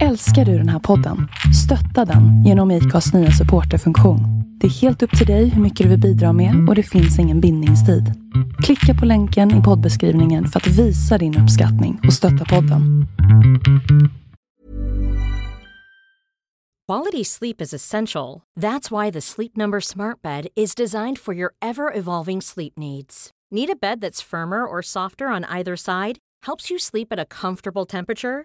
Älskar du den här podden? Stötta den genom IKAs nya supporterfunktion. Det är helt upp till dig hur mycket du vill bidra med och det finns ingen bindningstid. Klicka på länken i poddbeskrivningen för att visa din uppskattning och stötta podden. Quality sleep is essential. That's why the Sleep Number Smart Bed is designed for your ever evolving sleep needs. Need a bed that's firmer or softer on either side? Helps you sleep at a comfortable temperature?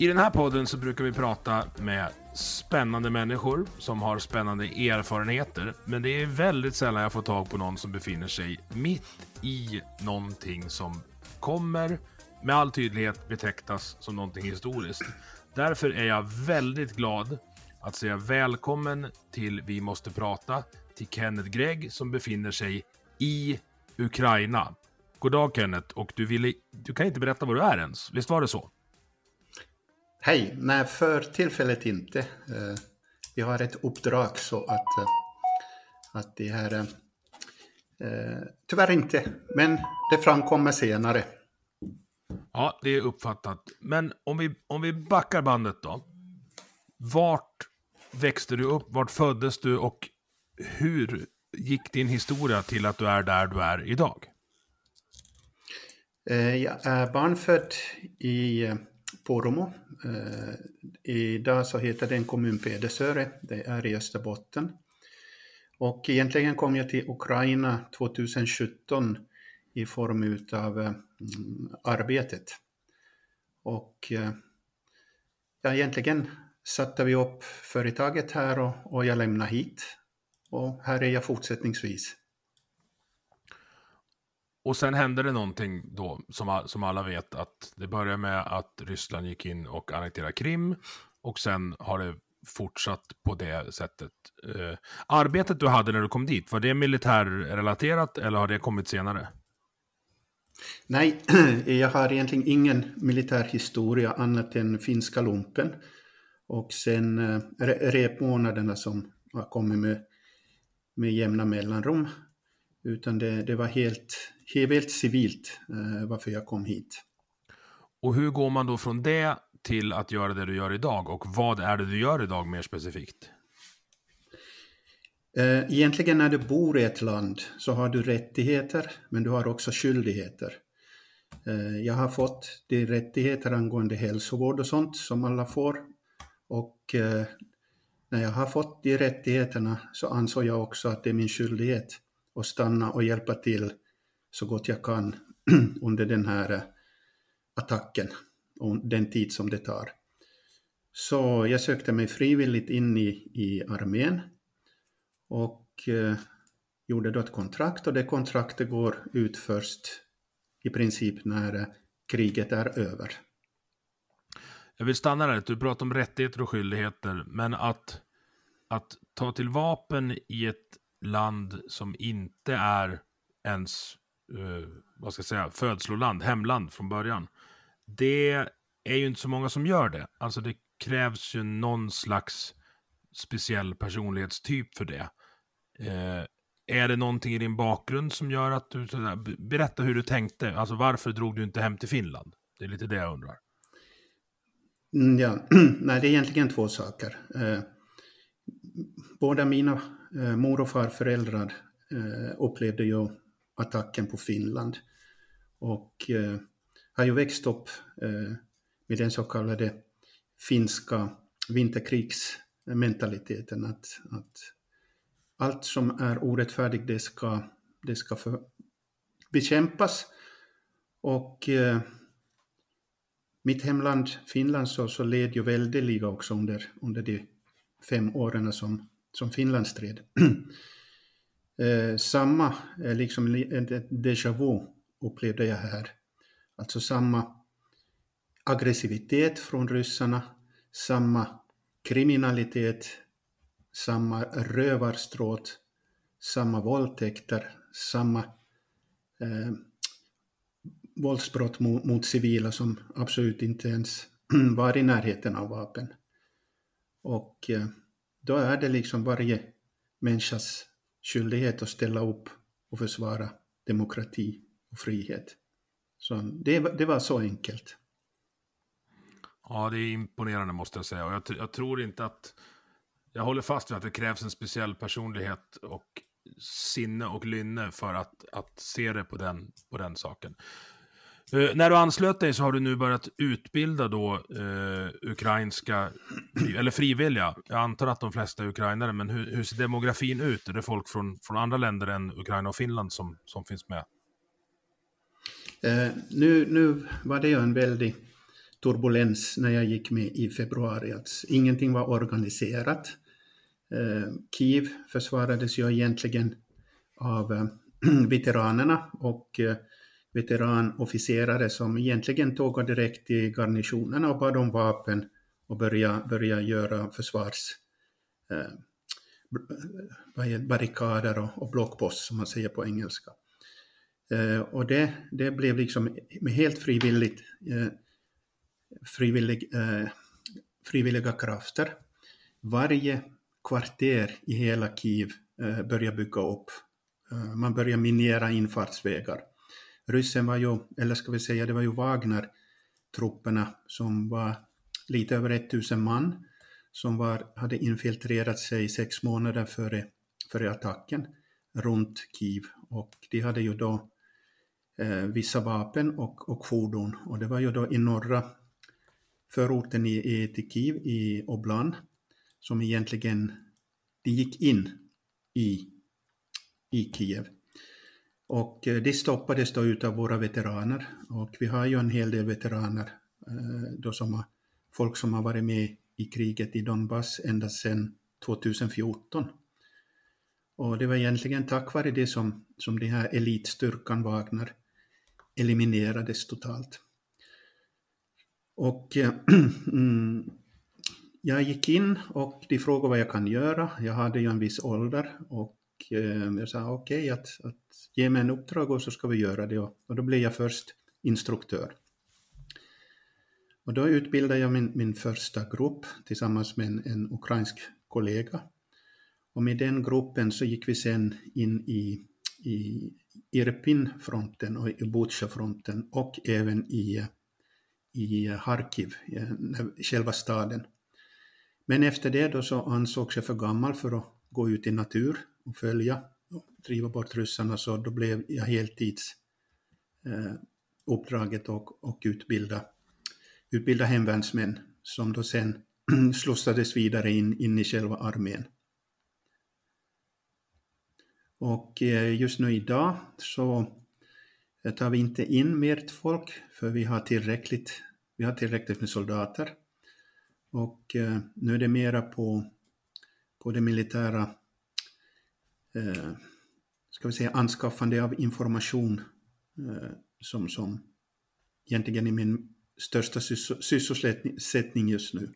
I den här podden så brukar vi prata med spännande människor som har spännande erfarenheter. Men det är väldigt sällan jag får tag på någon som befinner sig mitt i någonting som kommer med all tydlighet betecknas som någonting historiskt. Därför är jag väldigt glad att säga välkommen till Vi måste prata till Kenneth Gregg som befinner sig i Ukraina. God dag Kenneth, och du, ville, du kan inte berätta var du är ens, visst var det så? Hej! Nej, för tillfället inte. Eh, vi har ett uppdrag så att, eh, att det är eh, tyvärr inte, men det framkommer senare. Ja, det är uppfattat. Men om vi, om vi backar bandet då. Vart växte du upp? Vart föddes du? Och hur gick din historia till att du är där du är idag? Jag är barnfödd i Poromo. Eh, Idag så heter den kommun Pedersöre, det är i Österbotten. Och egentligen kom jag till Ukraina 2017 i form av eh, mm, arbetet. Och eh, ja, egentligen satte vi upp företaget här och, och jag lämnade hit. Och här är jag fortsättningsvis. Och sen hände det någonting då, som, som alla vet, att det började med att Ryssland gick in och annekterade Krim. Och sen har det fortsatt på det sättet. Eh, arbetet du hade när du kom dit, var det militärrelaterat eller har det kommit senare? Nej, jag har egentligen ingen militär historia annat än finska lumpen. Och sen eh, repmånaderna som har kommit med, med jämna mellanrum. Utan det, det var helt, helt civilt eh, varför jag kom hit. Och hur går man då från det till att göra det du gör idag? Och vad är det du gör idag mer specifikt? Eh, egentligen när du bor i ett land så har du rättigheter, men du har också skyldigheter. Eh, jag har fått de rättigheter angående hälsovård och sånt som alla får. Och när jag har fått de rättigheterna så ansåg jag också att det är min skyldighet att stanna och hjälpa till så gott jag kan under den här eh, attacken och den tid som det tar. Så jag sökte mig frivilligt in i, i armén och eh, gjorde då ett kontrakt och det kontraktet går ut först i princip när eh, kriget är över. Jag vill stanna där, du pratar om rättigheter och skyldigheter, men att, att ta till vapen i ett land som inte är ens, eh, vad ska jag säga, födsloland, hemland från början. Det är ju inte så många som gör det. Alltså det krävs ju någon slags speciell personlighetstyp för det. Eh, är det någonting i din bakgrund som gör att du... Sådär, berätta hur du tänkte. Alltså varför drog du inte hem till Finland? Det är lite det jag undrar. Mm, ja, nej det är egentligen två saker. Eh, båda mina eh, mor och farföräldrar eh, upplevde ju attacken på Finland. Och eh, har ju växt upp eh, med den så kallade finska vinterkrigsmentaliteten. Att, att allt som är orättfärdigt det ska, det ska för, bekämpas. Och eh, mitt hemland Finland så, så led ju väldeliga också under, under de fem åren som, som Finland stred. Eh, samma, eh, liksom ett déjà vu upplevde jag här. Alltså samma aggressivitet från ryssarna, samma kriminalitet, samma rövarstråt, samma våldtäkter, samma eh, våldsbrott mot, mot civila som absolut inte ens var i närheten av vapen. Och eh, då är det liksom varje människas skyldighet att ställa upp och försvara demokrati och frihet. Så det, det var så enkelt. Ja, det är imponerande måste jag säga. Och jag, jag, tror inte att... Jag håller fast vid att det krävs en speciell personlighet och sinne och lynne för att, att se det på den, på den saken. Uh, när du anslöt dig så har du nu börjat utbilda då uh, ukrainska, eller frivilliga. Jag antar att de flesta är ukrainare, men hur, hur, ser demografin ut? Är det folk från, från andra länder än Ukraina och Finland som, som finns med? Uh, nu, nu var det ju en väldig turbulens när jag gick med i februari. Att ingenting var organiserat. Kiev försvarades ju egentligen av veteranerna och veteranofficerare som egentligen tågade direkt till garnisonerna och bad om vapen och började, började göra försvars eh, barrikader och, och blockpost som man säger på engelska. Eh, och det, det blev liksom med helt frivilligt, eh, frivillig, eh, frivilliga krafter. Varje kvarter i hela Kiev eh, började bygga upp. Eh, man började minera infartsvägar ryssen var ju, eller ska vi säga, det var ju Wagner-trupperna som var lite över 1000 man som var, hade infiltrerat sig sex månader före, före attacken runt Kiev och de hade ju då eh, vissa vapen och, och fordon och det var ju då i norra förorten i, i, till Kiev i Oblan som egentligen de gick in i, i Kiev. Och eh, det stoppades då utav våra veteraner och vi har ju en hel del veteraner, eh, då som har, folk som har varit med i kriget i Donbass ända sedan 2014. Och det var egentligen tack vare det som, som den här elitstyrkan Wagner eliminerades totalt. Och äh, jag gick in och de frågade vad jag kan göra. Jag hade ju en viss ålder och äh, jag sa okej okay, att, att ge mig en uppdrag och så ska vi göra det. Och, då blev jag först instruktör. Och då utbildade jag min, min första grupp tillsammans med en, en ukrainsk kollega. Och med den gruppen så gick vi sen in i, i Irpin-fronten och i Butja-fronten och även i, i Harkiv, eh, i själva staden. Men efter det då så ansågs jag för gammal för att gå ut i natur och följa driva bort ryssarna så då blev jag heltids eh, uppdraget och, och utbilda, utbilda hemvärnsmän som då sen slussades vidare in, in i själva armén. Och eh, just nu idag så eh, tar vi inte in mer folk för vi har tillräckligt, vi har tillräckligt med soldater. Och eh, nu är det mera på, på det militära eh, ska vi säga, anskaffande av information eh, som, som egentligen är min största sysselsättning just nu.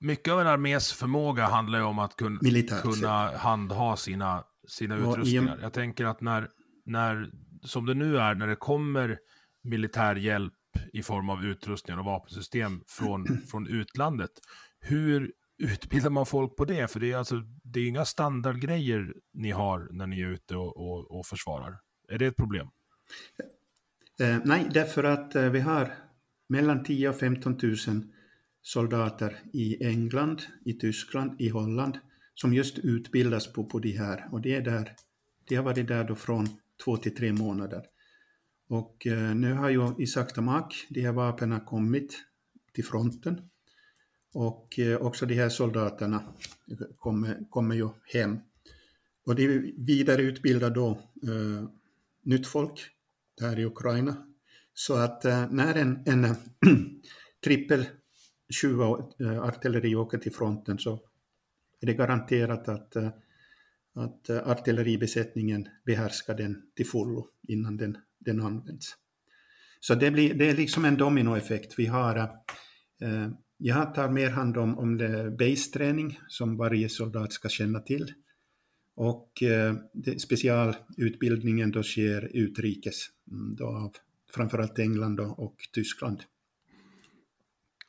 Mycket av en armés förmåga handlar ju om att kun, kunna handha sina, sina utrustningar. Jag tänker att när, när, som det nu är, när det kommer militär hjälp i form av utrustningar och vapensystem från, från utlandet, hur utbildar man folk på det? För det är alltså, det är inga standardgrejer ni har när ni är ute och, och, och försvarar. Är det ett problem? Eh, nej, därför att eh, vi har mellan 10 och 15 000 soldater i England, i Tyskland, i Holland som just utbildas på, på de här. Och det är där, de har varit där då från två till tre månader. Och eh, nu har ju i sakta mak de här vapnen kommit till fronten. Och eh, också de här soldaterna kommer, kommer ju hem. Och de vidareutbildar då eh, nytt folk där i Ukraina. Så att eh, när en, en trippel 20 eh, artilleri åker till fronten så är det garanterat att, eh, att eh, artilleribesättningen behärskar den till fullo innan den, den används. Så det, blir, det är liksom en dominoeffekt. Vi har, eh, jag tar mer hand om, om base-träning som varje soldat ska känna till. Och eh, specialutbildningen då sker utrikes, mm, då av framförallt England och Tyskland.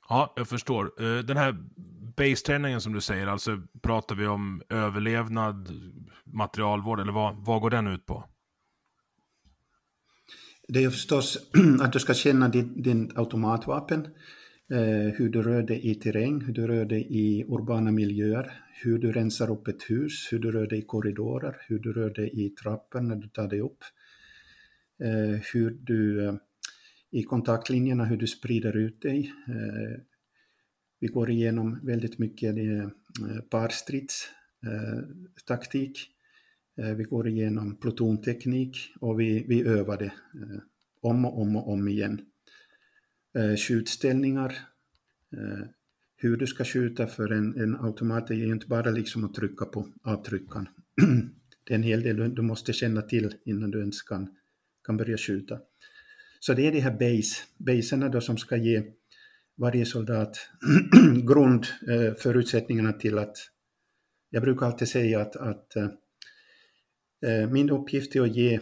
Ja, jag förstår. Eh, den här base-träningen som du säger, alltså pratar vi om överlevnad, materialvård eller vad, vad går den ut på? Det är förstås att du ska känna din, din automatvapen, Eh, hur du rör dig i terräng, hur du rör dig i urbana miljöer, hur du rensar upp ett hus, hur du rör dig i korridorer, hur du rör dig i trappor när du tar dig upp, eh, hur du eh, i kontaktlinjerna, hur du sprider ut dig. Vi går igenom väldigt mycket parstridstaktik. Vi går igenom plutonteknik och vi, vi övar det om och om och om igen. Eh, skjutställningar, eh, hur du ska skjuta för en, en automat är ju inte bara liksom att trycka på avtryckaren. det är en hel del du måste känna till innan du ens kan, kan börja skjuta. Så det är de här base, baserna då som ska ge varje soldat grundförutsättningarna eh, till att, jag brukar alltid säga att, att Eh, eh min uppgift är att ge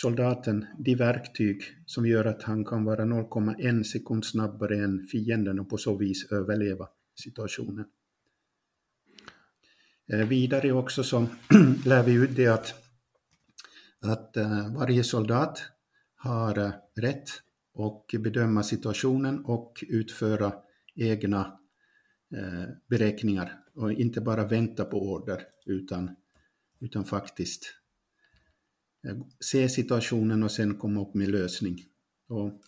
soldaten de verktyg som gör att han kan vara 0,1 sekund snabbare än fienden och på så vis överleva situationen. Eh, vidare också så lär vi ut det att, att eh, varje soldat har eh, rätt och bedöma situationen och utföra egna beräkningar och inte bara vänta på order utan utan faktiskt se situationen och sen komma upp med lösning. Och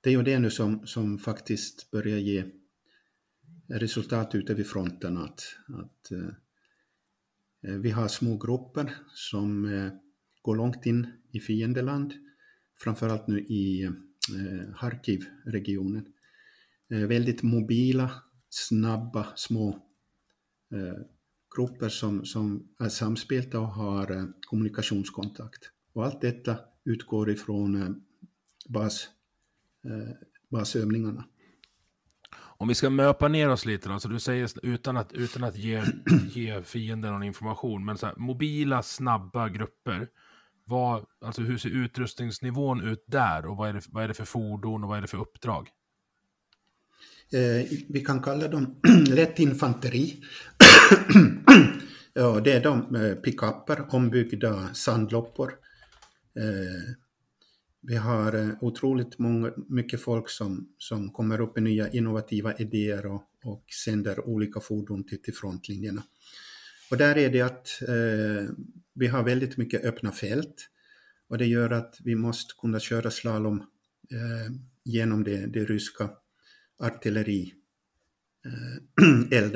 det är ju det nu som, som faktiskt börjar ge resultat ute vid fronten att, att eh, vi har små grupper som eh, går långt in i fiendeland, framförallt nu i eh, Harkiv-regionen. Eh, väldigt mobila, snabba, små eh, grupper som, som är samspelta och har eh, kommunikationskontakt. Och allt detta utgår ifrån eh, bas, eh, basövningarna. Om vi ska möpa ner oss lite då, så du säger utan att, utan att ge, ge fienden någon information, men så här, mobila, snabba grupper. Vad, alltså hur ser utrustningsnivån ut där och vad är, det, vad är det för fordon och vad är det för uppdrag? Eh, vi kan kalla dem lätt infanteri ja, det är de eh, pickuper, ombyggda sandloppor. Eh, vi har eh, otroligt många, mycket folk som, som kommer upp med nya innovativa idéer och, och sänder olika fordon till, till frontlinjerna. Och där är det att eh, vi har väldigt mycket öppna fält och det gör att vi måste kunna köra slalom eh, genom det, det ryska artillerielden.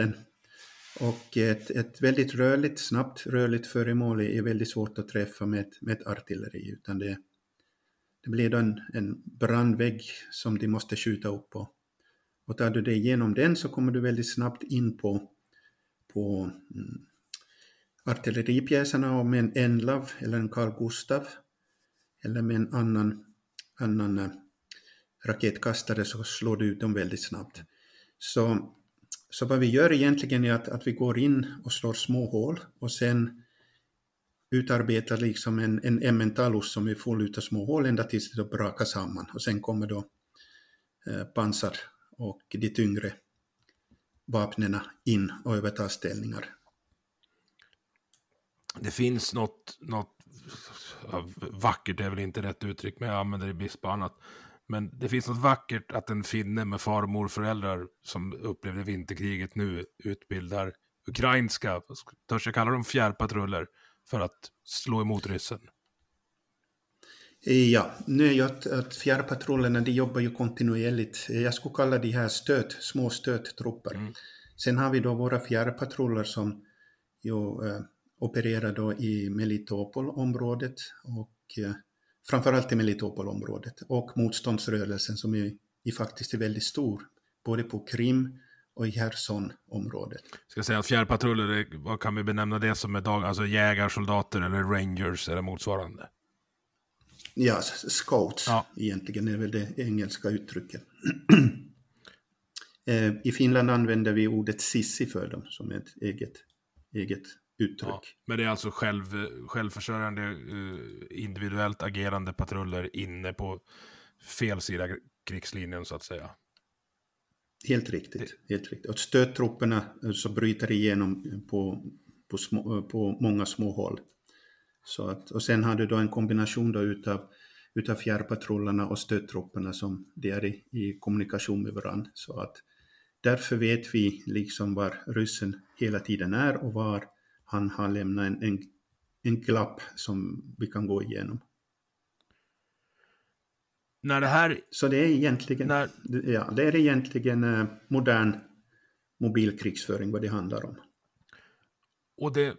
Eh, och ett, ett väldigt rörligt, snabbt rörligt föremål är väldigt svårt att träffa med, med ett artilleri, utan det, det blir då en, en brandvägg som de måste skjuta upp på. Och tar du dig igenom den så kommer du väldigt snabbt in på, på mm, artilleripjäserna och med en Enlav eller en Carl Gustav eller med en annan, annan eh, raketkastare så slår du ut dem väldigt snabbt. Så, så vad vi gör egentligen är att, att vi går in och slår små hål och sen utarbetar liksom en, en emmentalus som är full av små hål ända tills det brakar samman och sen kommer då eh, pansar och de tyngre vapnen in och övertar ställningar. Det finns något, något vackert är väl inte rätt uttryck, men jag använder det i brist på annat. Men det finns något vackert att en finne med far och morföräldrar som upplevde vinterkriget nu utbildar ukrainska, törs jag kalla dem fjärrpatruller, för att slå emot ryssen. Ja, nu är ju att, att fjärrpatrullerna de jobbar ju kontinuerligt. Jag skulle kalla de här stöt, små stöttrupper. Mm. Sen har vi då våra fjärrpatruller som ju, eh, opererar då i Melitopol-området och eh, framförallt i Melitopolområdet och motståndsrörelsen som är, är faktiskt är väldigt stor, både på Krim och i Cherson-området. Ska jag säga att fjärrpatruller, vad kan vi benämna det som idag? Alltså jägarsoldater eller rangers eller motsvarande? Ja, scouts ja. egentligen är väl det engelska uttrycket. Eh, I Finland använder vi ordet sissi för dem som ett eget, eget uttryck. Ja, men det är alltså själv, självförsörjande, eh, individuellt agerande patruller inne på fel sida krigslinjen så att säga. Helt riktigt. Det... Helt riktigt. Och stödtrupperna eh, så bryter igenom på, på, små, på många små håll. Så att, och sen har du då en kombination då utav, utav fjärrpatrullerna och stödtrupperna som det är i, i kommunikation med varandra. Så att därför vet vi liksom var ryssen hela tiden är och var han har lämnat en, en, en glapp som vi kan gå igenom. När det här... Så det är egentligen, när... ja, det är egentligen eh, modern mobilkrigsföring vad det handlar om. Och det,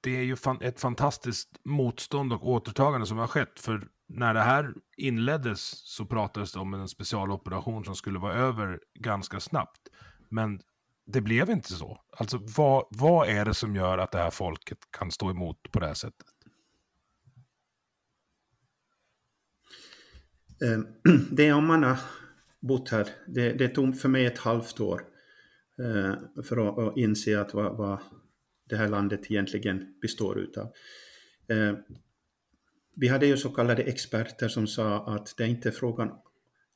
det är ju fan, ett fantastiskt motstånd och återtagande som har skett. För när det här inleddes så pratades det om en specialoperation som skulle vara över ganska snabbt. Men det blev inte så. Alltså vad, vad är det som gör att det här folket kan stå emot på det här sättet? Ehm, det är om man har bott här, det, det tog för mig ett halvt år eh, för att inse att vad, vad det här landet egentligen består utav. Ehm, vi hade ju så kallade experter som sa att det är inte frågan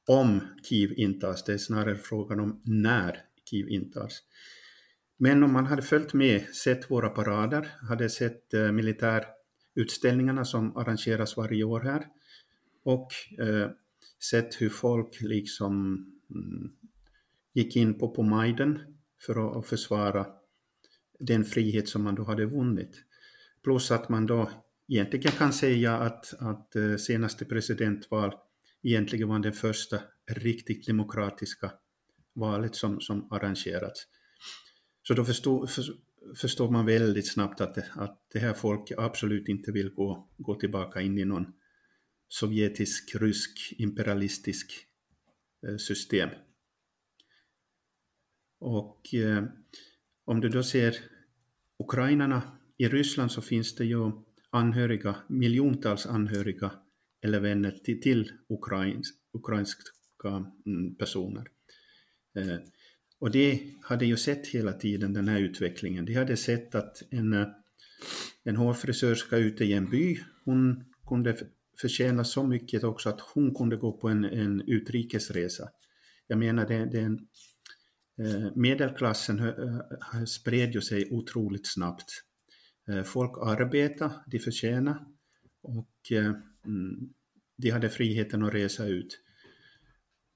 om Kiev intas, det är snarare frågan om när Kiev intas. Men om man hade följt med, sett våra parader, hade sett eh, militärutställningarna som arrangeras varje år här och eh, sett hur folk liksom mm, gick in på, på Majden för att, att försvara den frihet som man då hade vunnit. Plus att man då egentligen kan säga att, att eh, senaste presidentval egentligen var den första riktigt demokratiska valet som, som arrangerats. Så då förstår, för, förstår man väldigt snabbt att, att det här folket absolut inte vill gå, gå tillbaka in i någon sovjetisk, rysk, imperialistisk eh, system. Och eh, om du då ser ukrainarna, i Ryssland så finns det ju anhöriga, miljontals anhöriga eller vänner till, till ukrains, ukrainska mm, personer. Eh, och det hade ju sett hela tiden den här utvecklingen. De hade sett att en, eh, en hårfrisörska ute i en by, hon kunde förtjäna så mycket också att hon kunde gå på en, en utrikesresa. Jag menar, det, det eh, medelklassen spred ju sig otroligt snabbt. Folk arbetade, de förtjänade och mm, de hade friheten att resa ut.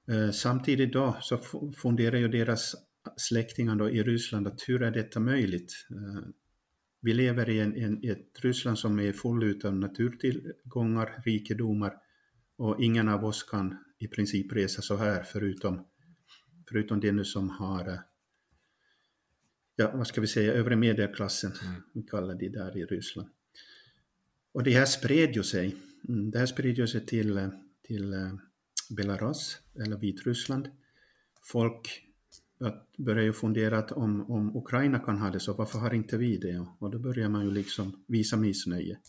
Eh, samtidigt då så funderar ju deras släktingar då i Ryssland att hur är detta möjligt? Eh, vi lever i, en, en, ett Ryssland som är full av naturtillgångar, rikedomar och ingen av oss kan i princip resa så här förutom, förutom det nu som har, eh, ja vad ska vi säga, övre medelklassen, mm. vi kallar det där i Ryssland. Och det här spred ju sig, mm, det här spred ju sig till, till Belarus eller Vitryssland. Folk börjar ju fundera att om, om Ukraina kan ha det så varför har inte vi det? Och då börjar man ju liksom visa missnöje.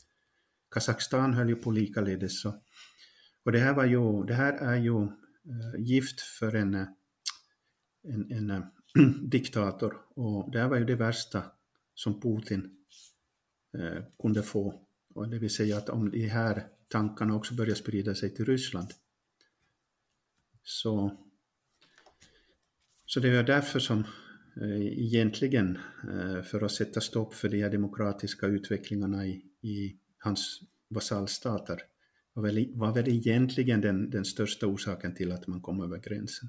Kazakstan höll ju på likaledes. Så. Och det här, var ju, det här är ju eh, gift för en, eh, en, en eh, diktator och det här var ju det värsta som Putin kunde få. Och det vill säga att om de här tankarna också börjar sprida sig till Ryssland så, så det är därför som eh, egentligen eh, för att sätta stopp för de här demokratiska utvecklingarna i, i hans vasallstater var väl, var väl egentligen den, den största orsaken till att man kom över gränsen.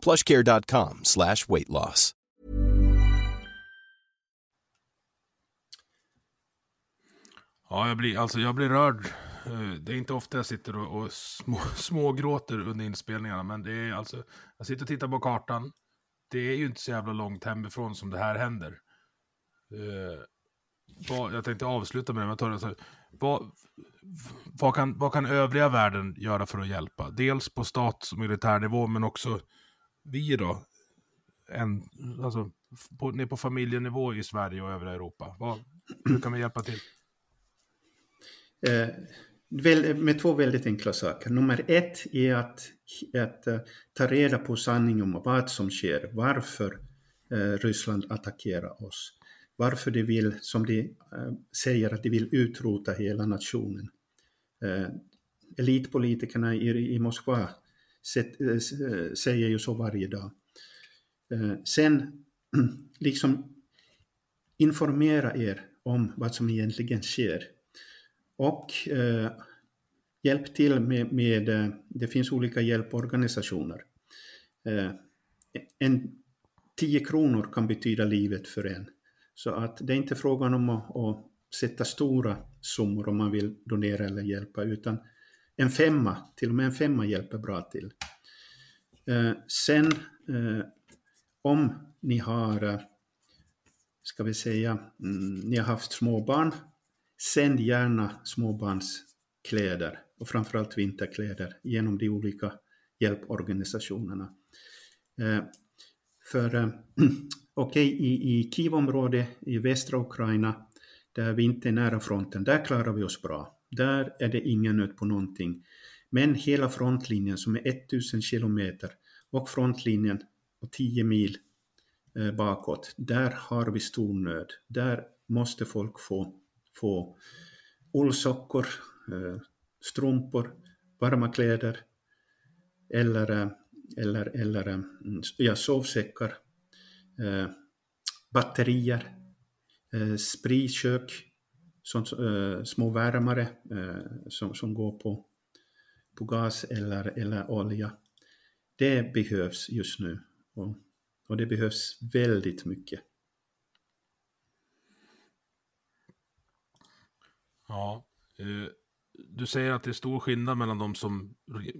plushcare.com slash weight loss. Ja, jag blir, alltså jag blir rörd. Eh, det är inte ofta jag sitter och, och små, smågråter under inspelningarna, men det är alltså, jag sitter och tittar på kartan. Det är ju inte så jävla långt hemifrån som det här händer. Eh, vad, jag tänkte avsluta med det, men jag tar det så här. Vad, vad, kan, vad kan övriga världen göra för att hjälpa? Dels på stats och militärnivå, men också vi då? En, alltså, på, ner på familjenivå i Sverige och övriga Europa. Vad, hur kan vi hjälpa till? Eh, väl- med två väldigt enkla saker. Nummer ett är att, att eh, ta reda på sanningen om vad som sker, varför eh, Ryssland attackerar oss. Varför de vill, som de eh, säger, att de vill utrota hela nationen. Eh, elitpolitikerna i, i Moskva Eh, eh, säger ju så varje dag. Eh, sen, liksom informera er om vad som egentligen sker. Och eh, hjälp till med, med det finns olika hjälporganisationer. Eh, en 10 kronor kan betyda livet för en. Så att det är inte frågan om att, att sätta stora summor om man vill donera eller hjälpa, utan en femma, till och med en femma hjälper bra till. Eh, sen eh, om ni har, eh, ska vi säga, mm, ni har haft småbarn, sänd gärna småbarnskläder och framförallt vinterkläder genom de olika hjälporganisationerna. Eh, för eh, okej, i, i Kivområdet i västra Ukraina, där vi inte är nära fronten, där klarar vi oss bra. Där är det ingen nöd på någonting. Men hela frontlinjen som är 1000 kilometer och frontlinjen och 10 mil eh, bakåt, där har vi stor nöd. Där måste folk få, få ullsockor, eh, strumpor, varma kläder eller, eh, eller, eller mm, ja, sovsäckar, batterier, spritkök, sånt, eh, små värmare eh, som, som går på, på gas eller, eller olja. Det behövs just nu och, och det behövs väldigt mycket. Ja. eh, Du säger att det är stor skillnad mellan de som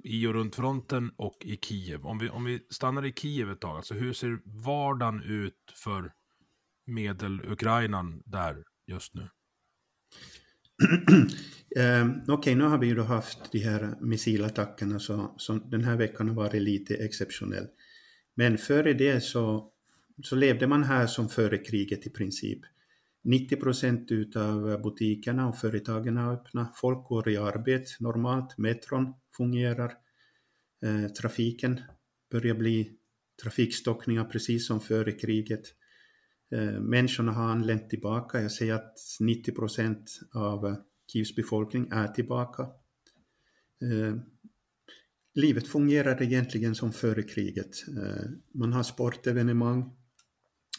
i och runt fronten och i Kiev. Om vi, om vi stannar i Kiev ett tag, alltså hur ser vardagen ut för medel-Ukrainan där just nu? Eh, Okej, nu har vi ju då haft de här missilattackerna så, så den här veckan har varit lite exceptionell. Men före det så, så levde man här som före kriget i princip. 90 procent utav butikerna och företagen är öppna. Folk går i arbete normalt. Metron fungerar. Eh, trafiken börjar bli trafikstockningar precis som före kriget. Eh, människorna har anlänt tillbaka. Jag säger att 90 procent av Kivs Kievs befolkning är tillbaka. Eh, livet fungerar egentligen som före kriget. Eh, man har sportevenemang.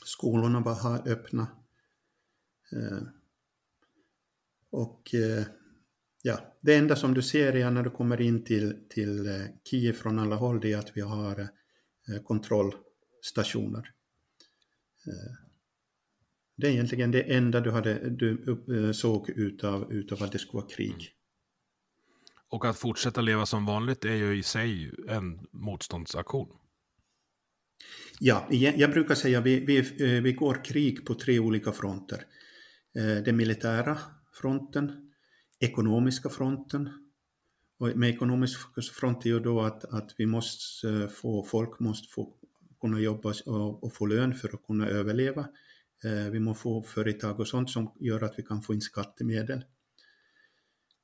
Skolorna var här öppna. Och ja, det enda som du ser är när du kommer in till, till Kiev från alla håll, det är att vi har kontrollstationer. Det är egentligen det enda du, hade, du eh, såg utav, utav att det skulle vara krig. Och att fortsätta leva som vanligt är ju i sig en motståndsaktion. Ja, jag brukar säga att vi, vi, eh, vi går krig på tre olika fronter. Eh, den militära fronten, ekonomiska fronten. Och med ekonomisk front är ju då att, att vi måste få, folk måste få kunna jobba och, och få lön för att kunna överleva. Vi måste få företag och sånt som gör att vi kan få in skattemedel.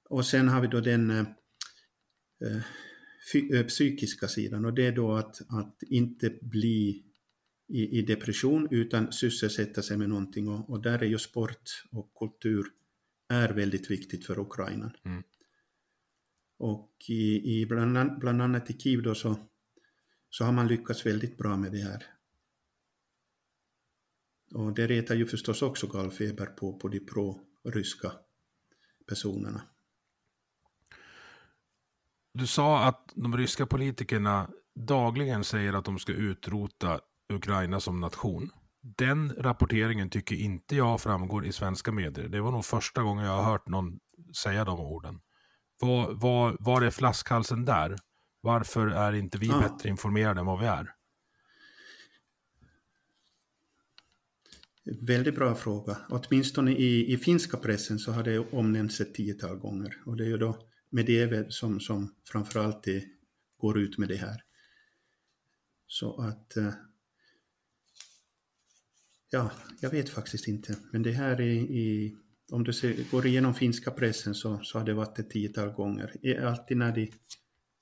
Och sen har vi då den eh, psykiska sidan och det är då att, att inte bli i, i depression utan sysselsätta sig med någonting och, och, där är ju sport och kultur är väldigt viktigt för Ukraina. Mm. Och i, i bland, bland annat i Kiev då så, så har man lyckats väldigt bra med det här. Och det retar ju förstås också gallfeber på, på de pro-ryska personerna. Du sa att de ryska politikerna dagligen säger att de ska utrota Ukraina som nation. Den rapporteringen tycker inte jag framgår i svenska medier. Det var nog första gången jag har hört någon säga de orden. Var, var, var är flaskhalsen där? Varför är inte vi ja. bättre informerade än vad vi är? Väldigt bra fråga. Åtminstone i, i finska pressen så har det omnämnts ett tiotal gånger. Och det är ju då Medvedev som, som framförallt är, går ut med det här. Så att eh, Ja, jag vet faktiskt inte. Men det här i, i, om du ser, går igenom finska pressen så, så har det varit ett tiotal gånger. Alltid när de,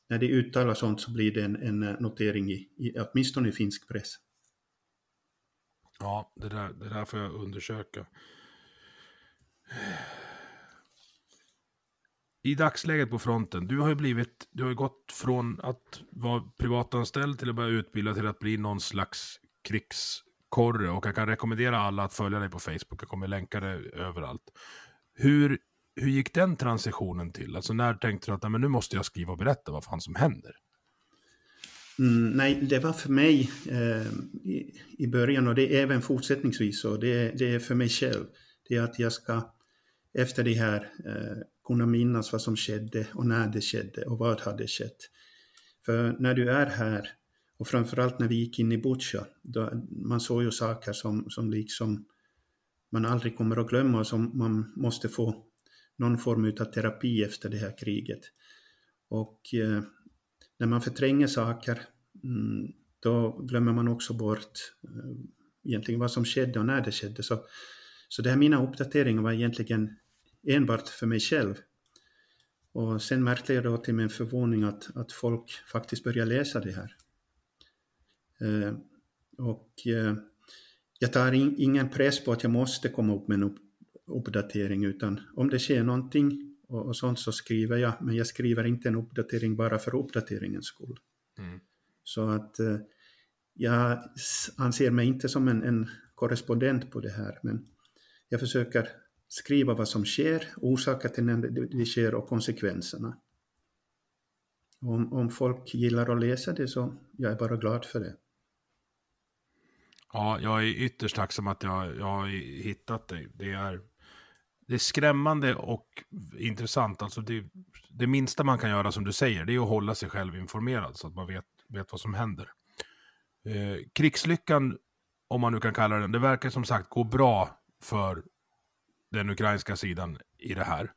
när de uttalar sånt så blir det en, en notering i, i, åtminstone i finsk press. Ja, det där, det där får jag undersöka. I dagsläget på fronten, du har ju blivit, du har ju gått från att vara privatanställd till att börja utbilda till att bli någon slags krigskorre. Och jag kan rekommendera alla att följa dig på Facebook. Jag kommer länka det överallt. Hur, hur gick den transitionen till? Alltså när tänkte du att men nu måste jag skriva och berätta vad fan som händer? Mm, nej, det var för mig eh, i, i, början och det är även fortsättningsvis och det, det är för mig själv. Det är att jag ska efter det här eh, kunna minnas vad som skedde och när det skedde och vad hade skett. För när du är här och framförallt när vi gick in i Butja, då, man såg ju saker som, som liksom man aldrig kommer att glömma och som man måste få någon form av terapi efter det här kriget. Och eh, när man förtränger saker, mm, då glömmer man också bort eh, egentligen vad som skedde och när det skedde. Så, så det här mina uppdateringar var egentligen enbart för mig själv. Och sen märkte jag då till min förvåning att, att folk faktiskt började läsa det här. Eh, och eh, jag tar ingen press på att jag måste komma upp med en uppdatering utan om det sker någonting och, och sånt så skriver jag, men jag skriver inte en uppdatering bara för uppdateringens skull. Mm. Så att eh, jag anser mig inte som en, en korrespondent på det här, men jag försöker skriva vad som sker, orsaker till när det sker och konsekvenserna. Om, om folk gillar att läsa det så jag är bara glad för det. Ja, jag är ytterst tacksam att jag, jag har hittat dig. Det är, det är skrämmande och intressant. Alltså det, det minsta man kan göra som du säger, det är att hålla sig själv informerad så att man vet, vet vad som händer. Eh, krigslyckan, om man nu kan kalla den, det verkar som sagt gå bra för den ukrainska sidan i det här.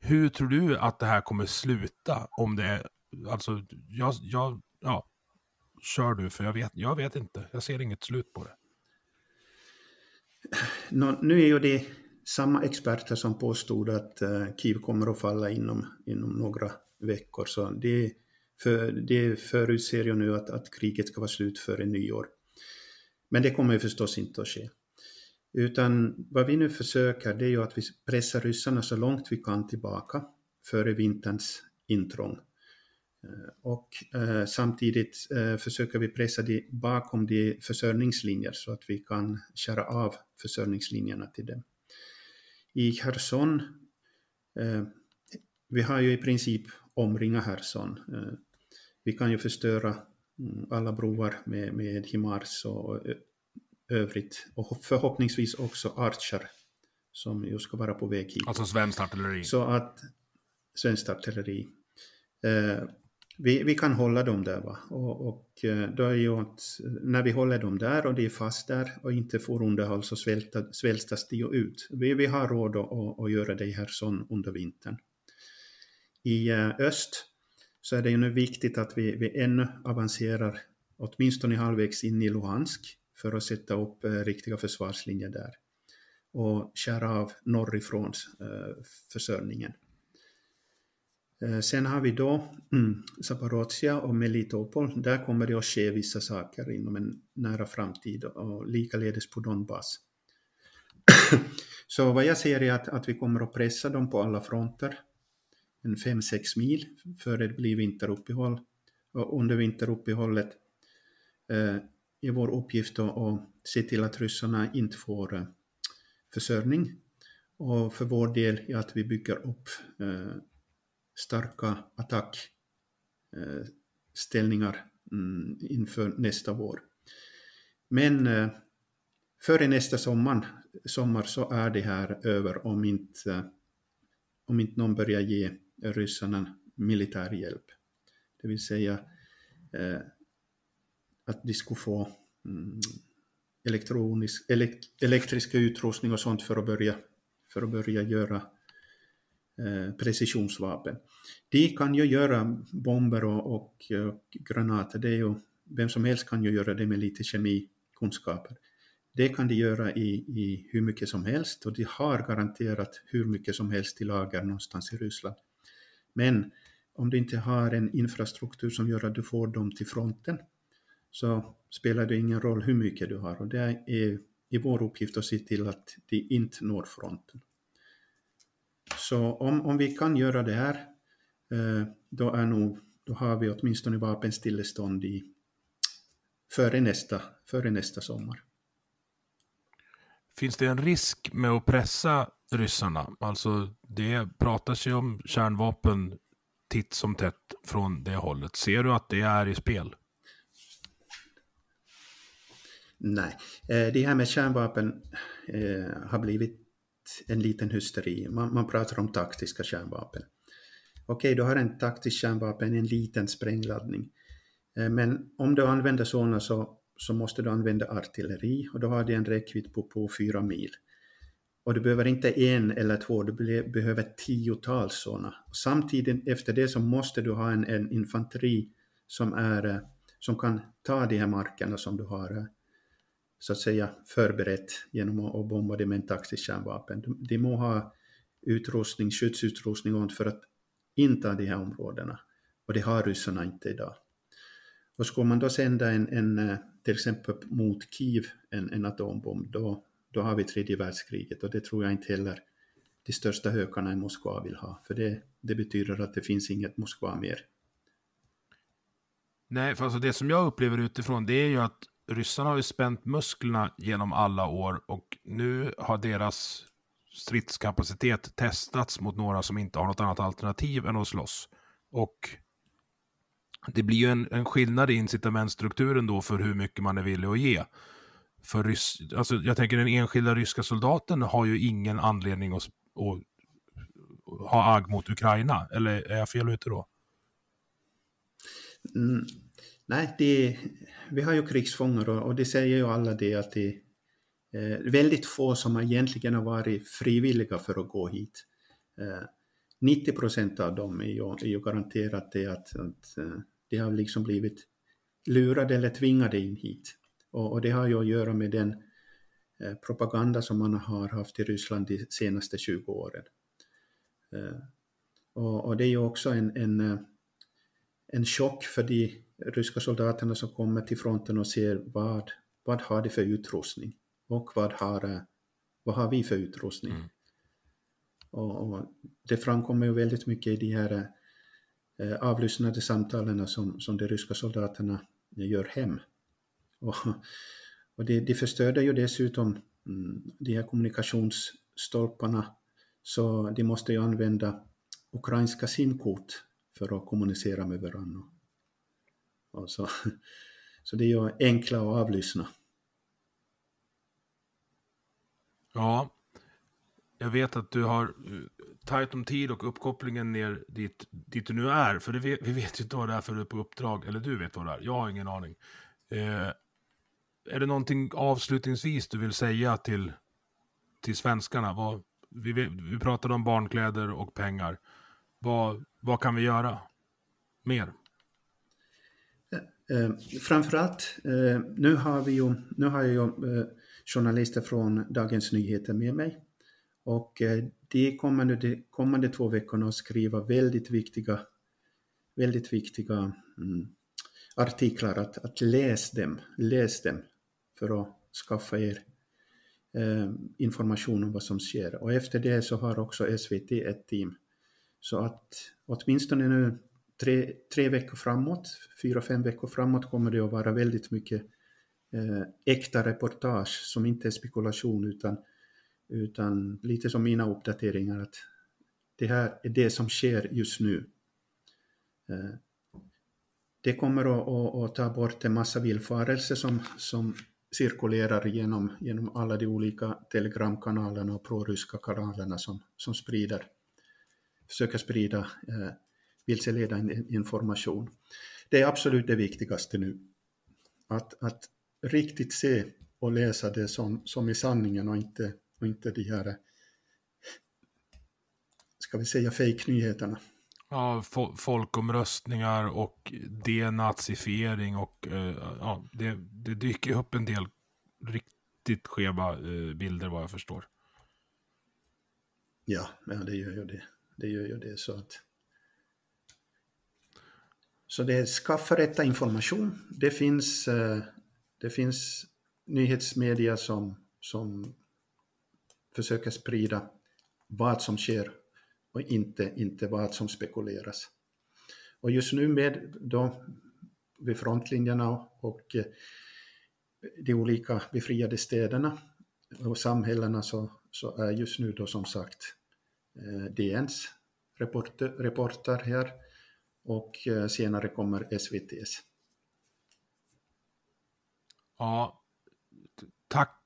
Hur tror du att det här kommer sluta? Om det är, alltså, jag, jag, ja, kör du, för jag vet, jag vet inte. Jag ser inget slut på det. Nå, nu är ju det samma experter som påstod att uh, Kiev kommer att falla inom, inom några veckor. Så det, för, det förutser ju nu att, att kriget ska vara slut före nyår. Men det kommer ju förstås inte att ske. Utan vad vi nu försöker det är ju att vi pressar ryssarna så långt vi kan tillbaka före vinterns intrång. Eh, och eh, samtidigt eh, försöker vi pressa det bakom de försörjningslinjer så att vi kan köra av försörjningslinjerna till dem. I Kherson, vi har ju i princip omringat Kherson. Vi kan ju förstöra mm, alla broar med, med Himars och övrigt och förhoppningsvis också Archer som ju ska vara på väg hit. Alltså svenskt artilleri? Så att svenskt artilleri. Eh, vi, vi kan hålla dem där. Va? Och, och eh, då är ju att eh, när vi håller dem där och de är fast där och inte får underhåll så svälta, svältas de ju ut. Vi, vi har råd att, att göra det här sån under vintern. I eh, öst så är det ju nu viktigt att vi, vi ännu avancerar åtminstone halvvägs in i Luhansk för att sätta upp riktiga försvarslinjer där och skära av norrifrån försörjningen. Eh, sen har vi då Zaporizjzja Zaporozhia och Melitopol. Där kommer det att ske vissa saker inom en nära framtid och likaledes på Donbass. Så vad jag ser är att, att vi kommer att pressa dem på alla fronter, en 5-6 mil före det blir vinteruppehåll. Och under vinteruppehållet eh, är vår uppgift att se till att ryssarna inte får eh, försörjning. Och för vår del är att vi bygger upp eh, starka attackställningar eh, mm, inför nästa vår. Men eh, före nästa sommar, sommar så är det här över om inte, om inte någon börjar ge ryssarna militär hjälp. Det vill säga eh, att de skulle få mm, elektronisk, elektriska utrustning och sånt för att börja, för att börja göra Eh, precisionsvapen. De kan ju göra bomber och, och, och, granater, det är ju, vem som helst kan ju göra det med lite kemikunskaper. Det kan de göra i, i hur mycket som helst och de har garanterat hur mycket som helst i lager någonstans i Ryssland. Men om du inte har en infrastruktur som gör att du får dem till fronten så spelar det ingen roll hur mycket du har och det är i vår uppgift att se till att de inte når fronten. Så om, om vi kan göra det här, eh, då, är nog, då har vi åtminstone vapenstillestånd i, före, nästa, före nästa sommar. Finns det en risk med att pressa ryssarna? Alltså det pratas ju om kärnvapen titt som tätt från det hållet. Ser du att det är i spel? Nej, eh, det här med kärnvapen eh, har blivit en liten hysteri. Man, man pratar om taktiska kärnvapen. Okej, du har en taktisk kärnvapen, en liten sprängladdning. Eh, men om du använder sådana så, så måste du använda artilleri och då har det en räckvidd på, på fyra mil. Och du behöver inte en eller två, du behöver tiotals sådana. Samtidigt efter det så måste du ha en, en infanteri som, är, eh, som kan ta de här markerna som du har eh så att säga förberett genom att bomba det med en taktisk kärnvapen. De må ha utrustning, skyddsutrustning och för att inta de här områdena. Och det har ryssarna inte idag. Och skulle man då sända en, en eh, till exempel mot Kiev, en, en atombomb, då, då har vi tredje världskriget och det tror jag inte heller de största hökarna i Moskva vill ha, för det, det betyder att det finns inget Moskva mer. Nej, för alltså det som jag upplever utifrån det är ju att ryssarna har ju spänt musklerna genom alla år och nu har deras stridskapacitet testats mot några som inte har något annat alternativ än att slåss. Och det blir ju en, en skillnad i incitamentstrukturen då för hur mycket man är villig att ge. För rys, alltså jag tänker den enskilda ryska soldaten har ju ingen anledning att, att ha agg mot Ukraina, eller är jag fel ute då? Mm, Nej, det, vi har ju krigsfångar och, och det säger ju alla det att det är eh, väldigt få som egentligen har varit frivilliga för att gå hit. Eh, 90 procent av dem är ju, är ju garanterat det att, att eh, de har liksom blivit lurade eller tvingade in hit. Och, och det har ju att göra med den eh, propaganda som man har haft i Ryssland de senaste 20 åren. Eh, och, och, det är ju också en, en, eh, en chock för de ryska soldaterna som kommer till fronten och ser vad, vad har de för utrustning och vad har, vad har vi för utrustning. Mm. Och, och, det framkommer ju väldigt mycket i de här eh, avlyssnade samtalen som, som de ryska soldaterna gör hem. Och, och det, de förstörde ju dessutom mm, de här kommunikationsstolparna så de måste ju använda ukrainska simkort för att kommunicera med varandra. Och så, så det är ju att avlyssna. Ja, jag vet att du har eh, tajt om tid och uppkopplingen ner dit, dit du nu är. För vet, vi vet ju inte vad det är för du på uppdrag. Eller du vet vad det är. Jag har ingen aning. Eh, är det någonting avslutningsvis du vill säga till, till svenskarna? Vad, vi, vi pratade om barnkläder och pengar. Vad, vad kan vi göra mer? Eh, framförallt, eh, nu har, vi ju, nu har jag ju eh, journalister från Dagens Nyheter med mig. Och eh, de kommande, de kommande två veckorna att skriva väldigt viktiga, väldigt viktiga mm, artiklar. Att, att läs dem, läs dem för att skaffa er eh, information om vad som sker. Och efter det så har också SVT ett team. Så att åtminstone nu tre, tre veckor framåt, fyra, fem veckor framåt kommer det att vara väldigt mycket eh, äkta reportage som inte är spekulation utan, utan lite som mina uppdateringar att det här är det som sker just nu. Eh, det kommer att, att, att, ta bort en massa villfarelser som, som cirkulerar genom, genom alla de olika telegramkanalerna och proryska kanalerna som, som sprider, försöker sprida eh, vilseledande information. Det är absolut det viktigaste nu. Att, att riktigt se och läsa det som, som är sanningen och inte, och inte de här, ska vi säga, fake-nyheterna. Ja, fo folkomröstningar och denazifiering och uh, ja, det, det dyker upp en del riktigt skeva uh, bilder vad jag förstår. Ja, ja det gör ju det. Det gör ju det så att så det är skaffa rätta information. Det finns, eh, det finns nyhetsmedia som, som försöker sprida vad som sker och inte, inte vad som spekuleras. Och just nu med då vid frontlinjerna och eh, de olika befriade städerna och samhällena så, så är just nu då som sagt eh, DNs reporter, reporter här och eh, senare kommer SVTs. Ja, tack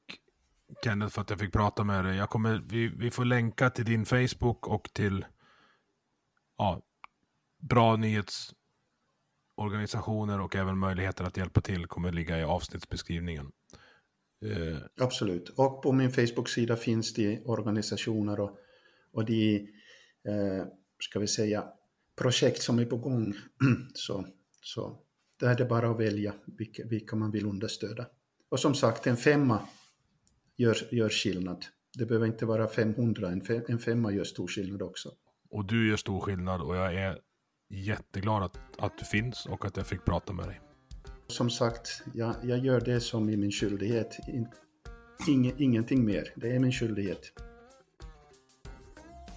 Kenneth för att jag fick prata med dig. Jag kommer, vi, vi får länka till din Facebook och till ja, bra nyhetsorganisationer och även möjligheter att hjälpa till kommer ligga i avsnittsbeskrivningen. Eh. Absolut. Och på min Facebook-sida finns det organisationer och, och de, eh, ska vi säga, projekt som är på gång. så, så där är det bara att välja vilka, vilka man vill understöda. Och som sagt, en femma gör, gör skillnad. Det behöver inte vara 500, en, fem, en femma gör stor skillnad också. Och du gör stor skillnad och jag är jätteglad att, att du finns och att jag fick prata med dig. Som sagt, jag, jag gör det som är min skyldighet. Ingen, ingenting mer. Det är min skyldighet.